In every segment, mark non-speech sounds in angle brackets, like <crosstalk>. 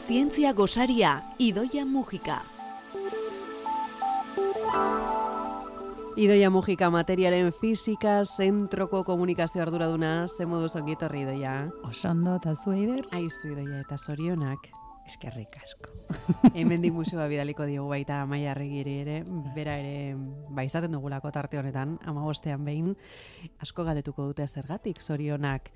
Zientzia gosaria, Idoia Mujika. Idoia Mujika materiaren fizika zentroko komunikazio arduraduna, ze modu zongitorri Idoia. Osondo eta zueider. Aizu Idoia eta sorionak. Eskerrik asko. <laughs> Hemendik museoa bidaliko diogu baita Amaia Arregiri ere, bera ere ba izaten dugulako tarte honetan, amabostean behin asko galdetuko dute zergatik zorionak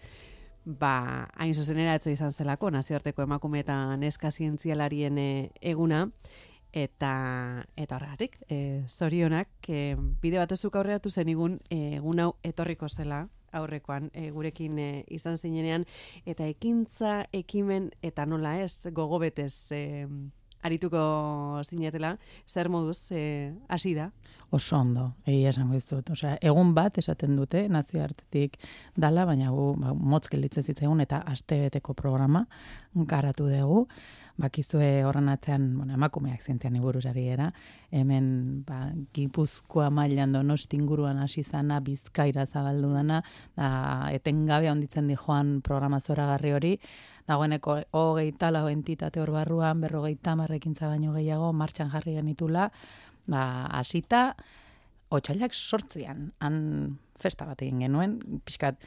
ba, hain zuzenera etzo izan zelako, nazioarteko emakume eta neska zientzialarien eh, eguna, eta eta horregatik, e, zorionak, e, bide batezuk aurreatu zen igun, e, egun hau etorriko zela, aurrekoan e, gurekin e, izan zinenean, eta ekintza, ekimen, eta nola ez, gogo betez e, arituko zinetela, zer moduz hasi da? Oso ondo, egia esango izut. Osea, egun bat esaten dute nazioartetik dala, baina gu ba, motz gelitzen zitzaigun eta astebeteko programa garatu dugu. Bakizue horren atzean, bueno, emakumeak zientzian iburuzari era, hemen ba, gipuzkoa mailan donosti inguruan hasi zana, bizkaira zabaldu dana, da, etengabe onditzen di joan programa zoragarri hori, dagoeneko hogeita lau entitate hor barruan, berrogeita marrekintza baino gehiago, martxan jarri genitula, ba, asita, otxailak sortzian, han festa bat egin genuen, pixkat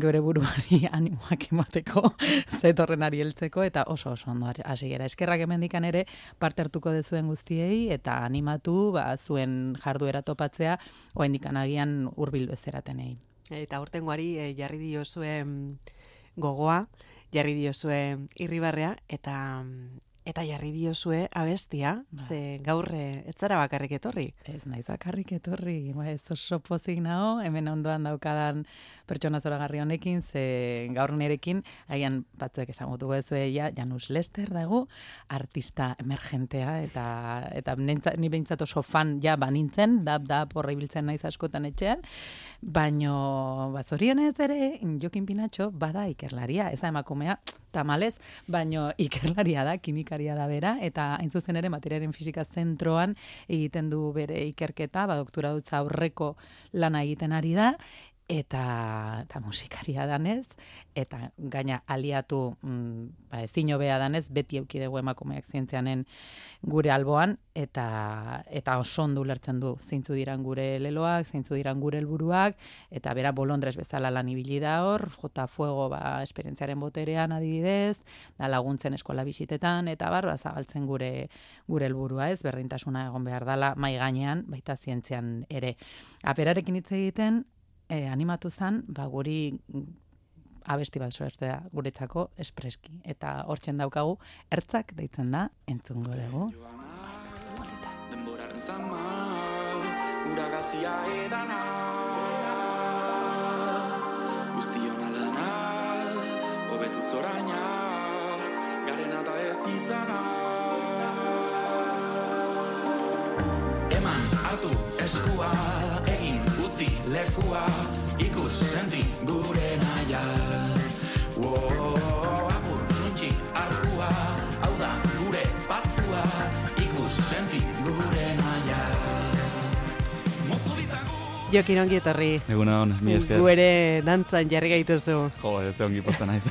gure buruari <laughs> animoak emateko, <laughs> zetorren ari heltzeko, eta oso oso ondo hasi gera. Eskerrak emendikan ere parte hartuko dezuen guztiei, eta animatu ba, zuen jarduera topatzea, oa indikan agian urbildu ezeratenei. Eta urtengoari e, jarri dio zuen gogoa, jarri dio zuen irribarrea, eta Eta jarri diozue abestia, ba. ze gaur eh, ez zara bakarrik etorri. Ez naiz bakarrik etorri, ba, ez oso pozik nao, hemen ondoan daukadan pertsona zora garri honekin, ze gaur nerekin, haian batzuek ezagutuko ez ja, Janus Lester dago, artista emergentea, eta, eta nintza, ni behintzat oso fan ja banintzen, dab, dab, horra ibiltzen naiz askotan etxean, baino, bat zorionez ere, Jokin Pinatxo, bada ikerlaria, ez emakumea, tamalez, baino ikerlaria da, kimikaria da bera, eta hain zuzen ere materiaren fisika zentroan egiten du bere ikerketa, ba, doktora dutza aurreko lana egiten ari da, eta, eta musikaria danez, eta gaina aliatu mm, ba, ezin hobea danez, beti euki dugu emakumeak zientzianen gure alboan, eta, eta oso ondu lertzen du zeintzu diran gure leloak, zeintzu diran gure helburuak, eta bera bolondrez bezala lan ibili da hor, jota fuego ba, esperientziaren boterean adibidez, da laguntzen eskola bisitetan, eta bar, ba, zabaltzen gure gure helburua ez, berdintasuna egon behar dala, mai gainean, baita zientzian ere. Aperarekin hitz egiten, e, animatu zen, ba, guri abesti bat sortzea guretzako espreski. Eta hortzen daukagu, ertzak deitzen da, entzungo dugu. Denboraren zama, uragazia edana, guztion alana, hobetu zoraina, garen eta ez izana. Eman, hartu, eskua, egin, utzi lekua ikus senti gure naia Wow, apur nuntxi arkua hau da gure patua ikus senti gure naia Jokin ongi etorri. Egun hon, mi esker. Gu ere dantzan jarri gaituzu. Jo, ez ongi posta naiz.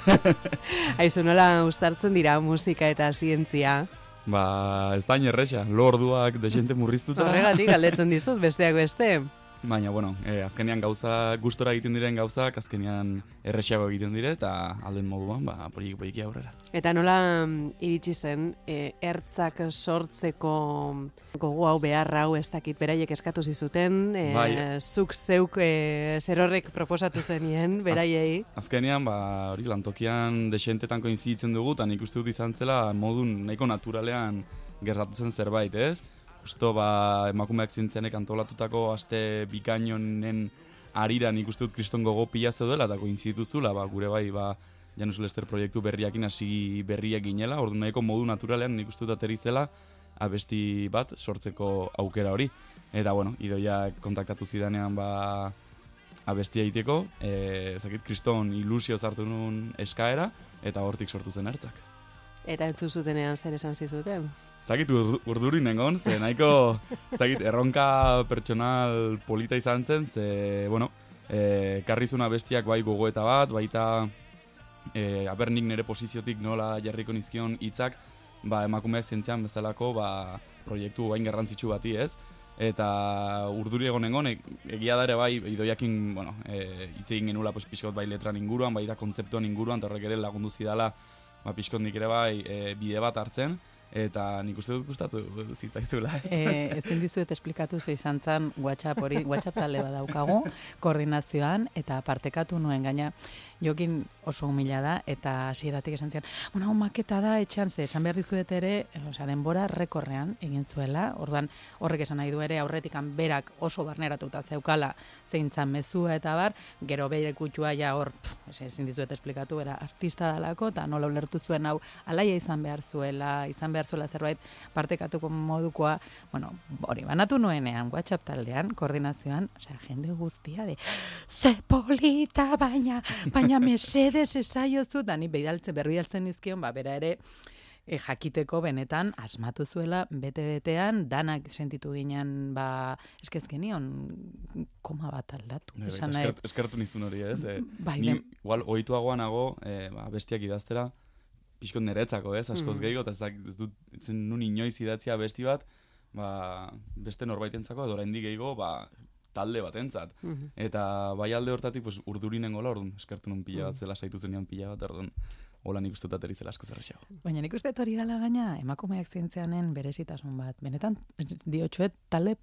<laughs> Aizu nola ustartzen dira musika eta zientzia? Ba, ez da inerresa, lorduak desente murriztuta. Horregatik, galdetzen dizut, besteak beste. Baina, bueno, e, azkenean gauza, gustora egiten diren gauzak, azkenean erresiago egiten dire, eta alden moduan, ba, polik polik aurrera. Eta nola mm, iritsi zen, e, ertzak sortzeko gogo hau behar hau ez dakit beraiek eskatu zizuten, e, bai. zuk zeuk e, zer horrek proposatu zenien, beraiei? Az, azkenean, ba, hori lantokian desentetan koinzitzen dugu, eta nik uste dut izan zela modun nahiko naturalean gertatu zen zerbait, ez? Justo ba, emakumeak zintzenek antolatutako aste bikainonen arira nik uste dut kriston gogo pila zeudela eta koinzituzula, ba, gure bai, ba, Janus Lester proiektu berriakin hasi berriak ginela, ordu nahiko modu naturalean nik uste dut aterizela abesti bat sortzeko aukera hori. Eta bueno, idoia kontaktatu zidanean ba, abesti egiteko, e, zakit, kriston ilusio zartu nun eskaera, eta hortik sortu zen hartzak. Eta entzu zutenean zer esan zizuten? Zagit urduri nengon, ze nahiko zagit, erronka pertsonal polita izan zen, ze, bueno, e, karrizuna bestiak bai gogoeta bat, baita e, abernik nire posiziotik nola jarriko nizkion hitzak, ba, emakumeak zientzian bezalako ba, proiektu bain garrantzitsu bati ez, eta urduri egon egon, egia da ere bai, idoiakin, bueno, e, hitz egin genula pues, pixkot bai letran inguruan, bai da kontzeptuan inguruan, eta horrek ere lagundu zidala, ba, pixkot nik ere bai e, bide bat hartzen, eta nik uste dut gustatu zitzaizula. E, ezin dizuet esplikatu ze izan zen WhatsApp hori, WhatsApp talde bat daukagu, <laughs> koordinazioan, eta partekatu nuen gaina, jokin oso humila da, eta hasieratik esan zian, bueno, hau maketa da, etxean ze, esan behar dizuet ere, osea, denbora rekorrean egin zuela, orduan horrek esan nahi du ere, aurretikan berak oso barneratuta zeukala zeintzan mezua eta bar, gero bere kutsua ja hor, ezin dizuet esplikatu, era artista dalako, eta nola ulertu zuen hau, alaia izan behar zuela, izan behar zuela zerbait partekatuko modukoa, bueno, hori, banatu nuenean, WhatsApp taldean, koordinazioan, osea, jende guztia de, ze polita, baina, baina mesedes esaiozu, da ni behidaltzen, berbialtzen izkion, ba, bera ere, e, jakiteko benetan asmatu zuela bete-betean danak sentitu ginen ba eskezkenion koma bat aldatu. Bai, Esan nahi... eskertu nizun hori ez. Eh? Bai, ni igual ohituagoa nago eh, ba, bestiak idaztera pixkot niretzako ez, askoz mm. gehiago, eta ez dut zen nun inoiz idatzia besti bat, ba, beste norbaitentzako edo oraindik gehiago ba, talde batentzat. Mm Eta bai alde hortatik pues, urdurinen gola, orduan, eskertu nun pila bat, mm. zela saitu zenian pila bat, orduan, hola nik uste dut zela asko zerrexago. Baina nik uste hori dela gaina, emakumeak zientzianen berezitasun bat. Benetan, diotxuet, talde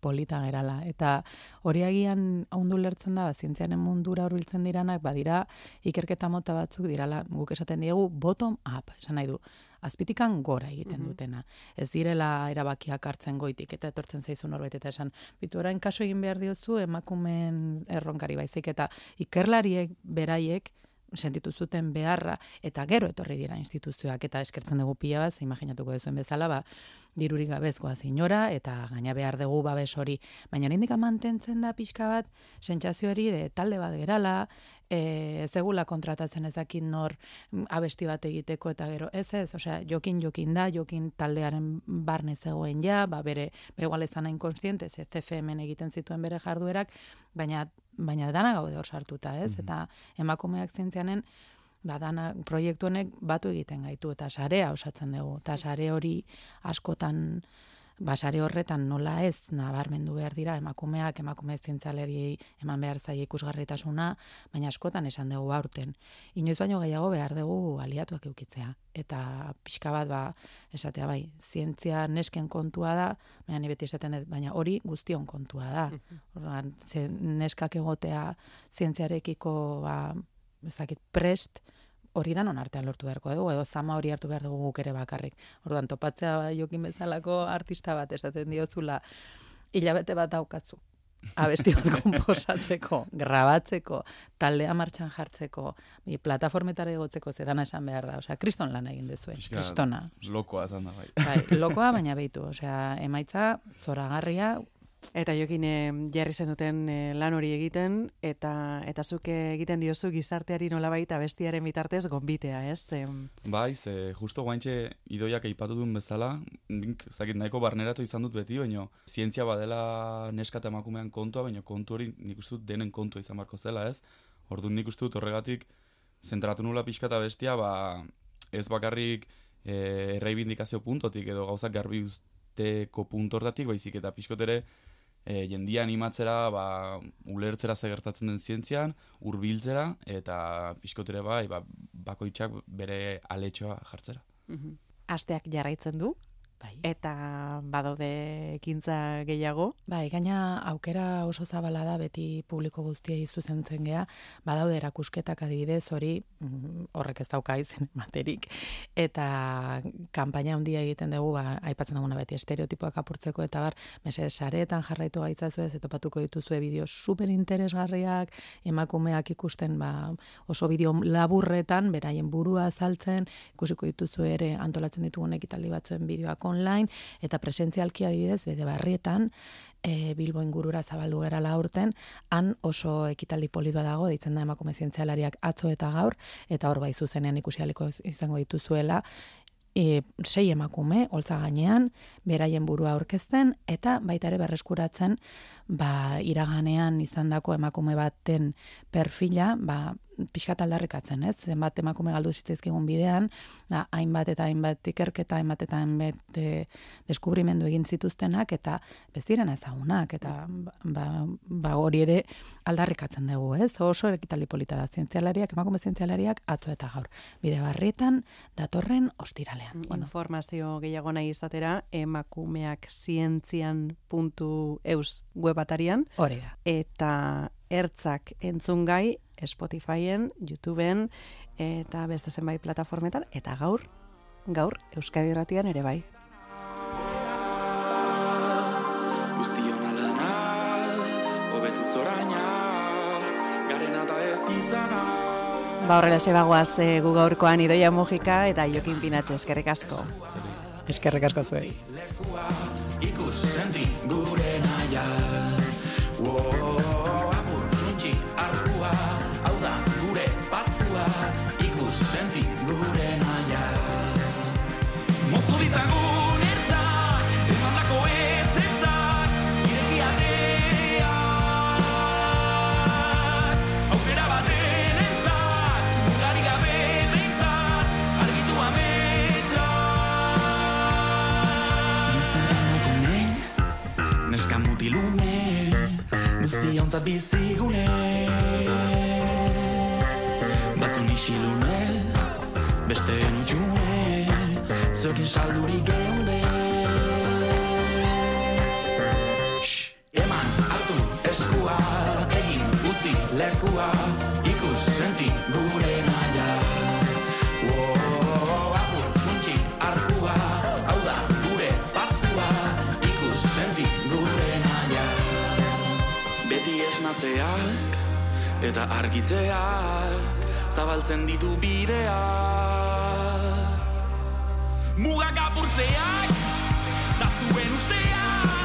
polita gerala. Eta hori agian haundu lertzen da, zientzianen mundura hurbiltzen diranak, badira ikerketa mota batzuk dirala, guk esaten diegu, bottom up, esan nahi du azpitikan gora egiten mhm. dutena. Ez direla erabakiak hartzen goitik eta etortzen zaizu norbait eta esan, bitu orain kaso egin behar diozu emakumen erronkari baizik eta ikerlariek beraiek sentitu zuten beharra eta gero etorri dira instituzioak eta eskertzen dugu pila bat, imaginatuko duzuen bezala, ba, dirurik gabezkoa zinora eta gaina behar dugu babes hori. Baina indika mantentzen da pixka bat, sentsazio hori de talde bat gerala, e, ez egula kontratatzen ezakin nor mm, abesti bat egiteko eta gero ez ez, osea, jokin jokin da, jokin taldearen barne zegoen ja, ba bere, begual ezan hain konstiente, ze CFM egiten zituen bere jarduerak, baina baina dana gaude hor sartuta, ez? Mhm. Eta emakumeak zientzianen, ba, dana proiektu honek batu egiten gaitu, eta sarea osatzen dugu, eta sare hori askotan, basare horretan nola ez nabarmendu behar dira emakumeak, emakume zientzaleri eman behar zaie ikusgarritasuna, baina askotan esan dugu aurten. Inoiz baino gehiago behar dugu aliatuak eukitzea. Eta pixka bat, ba, esatea bai, zientzia nesken kontua da, baina beti esaten dut, baina hori guztion kontua da. Orduan, neskak egotea zientziarekiko, ba, ezakit, prest, hori da non artean lortu beharko dugu, edo zama hori hartu behar dugu guk ere bakarrik. Orduan, topatzea jokin bezalako artista bat esaten diozula, hilabete bat daukatzu. abesti bat <laughs> komposatzeko, grabatzeko, taldea martxan jartzeko, mi plataformetara egotzeko zedana esan behar da. Osea, kriston lan egin dezue, kristona. Lokoa zan da, bai. bai. Lokoa, <laughs> baina behitu. Osea, emaitza, zoragarria, Eta jokin jarri zen duten eh, lan hori egiten, eta eta zuk egiten diozu gizarteari nola baita bestiaren bitartez gonbitea, ez? Bai, ze justo guaintxe idoiak eipatu duen bezala, nik, zakit, nahiko barneratu izan dut beti, baina zientzia badela neskat emakumean kontua, baina kontu hori nik uste dut denen kontua izan barko zela, ez? Orduan nik uste dut horregatik zentratu nula pixka eta bestia, ba, ez bakarrik e, erreibindikazio puntotik edo gauzak garbi usteko puntortatik, baizik eta pixkot ere, e, jendia animatzera, ba, ulertzera ze gertatzen den zientzian, hurbiltzera eta pixkotere bai, ba, bakoitzak bere aletxoa jartzera. Mm Asteak jarraitzen du, Bai. Eta badaude ekintza gehiago? Bai, gaina aukera oso zabala da beti publiko guztiei zuzentzen gea, badaude erakusketak adibidez hori mm, horrek ez dauka izen materik. Eta kanpaina handia egiten dugu, ba, aipatzen duguna beti estereotipoak apurtzeko eta bar, mese sareetan jarraitu gaitzazu ez, eta patuko dituzue bideo super interesgarriak, emakumeak ikusten ba, oso bideo laburretan, beraien burua azaltzen, ikusiko dituzu ere antolatzen ditugun ekitaldi batzuen bideoak online, eta presentzialki adibidez, bede barrietan, e, Bilbo ingurura zabaldu gara urten, han oso ekitaldi polidua dago, ditzen da emakume zientzialariak atzo eta gaur, eta hor bai zuzenean ikusialiko izango dituzuela, e, sei emakume, holtza gainean, beraien burua aurkezten, eta baita ere berreskuratzen, ba, iraganean izandako emakume baten perfila, ba, pixkat aldarrikatzen, ez? Zenbat emakume galdu zitzaizkigun bidean, da, hainbat eta hainbat ikerketa, hainbat eta hainbat e, deskubrimendu egin zituztenak, eta ez direna ezagunak, eta ba, ba hori ere aldarrikatzen dugu, ez? Oso ekitali polita da, zientzialariak, emakume zientzialariak, atzo eta gaur. Bide barrietan, datorren ostiralean. Bueno. Informazio gehiago nahi izatera, emakumeak zientzian.eus webatarian. Hori da. Eta ertzak entzungai Spotifyen, YouTubeen eta beste zenbait plataformetan eta gaur gaur Euskadi Irratian ere bai. Guztion alana, hobetu zoraina, garena da ez izana. Ba horrela se bagoaz e, gu gaurkoan Idoia Mujika eta Jokin Pinatxo eskerrik asko. Eskerrik asko zuei. Ikus senti gure naia. Wow, bizigune. Batzun isilune, beste utxune, zokin saldurik geunde. Shh, Eman, hartu, eskua, egin, utzi, lekua, esnatzeak, eta argitzeak, zabaltzen ditu bideak. Mugak apurtzeak, da zuen usteak,